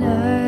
when I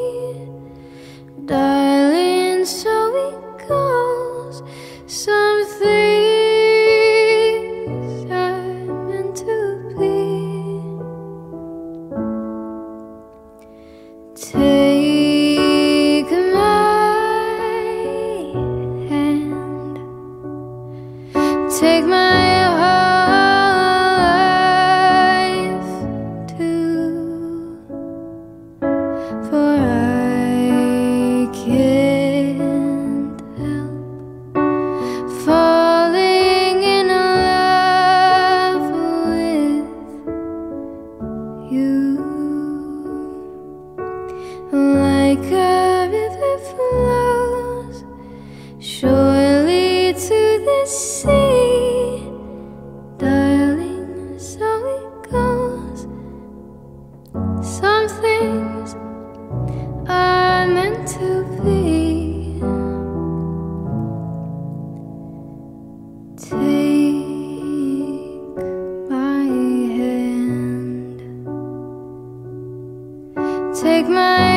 Take my hand. Take my Take my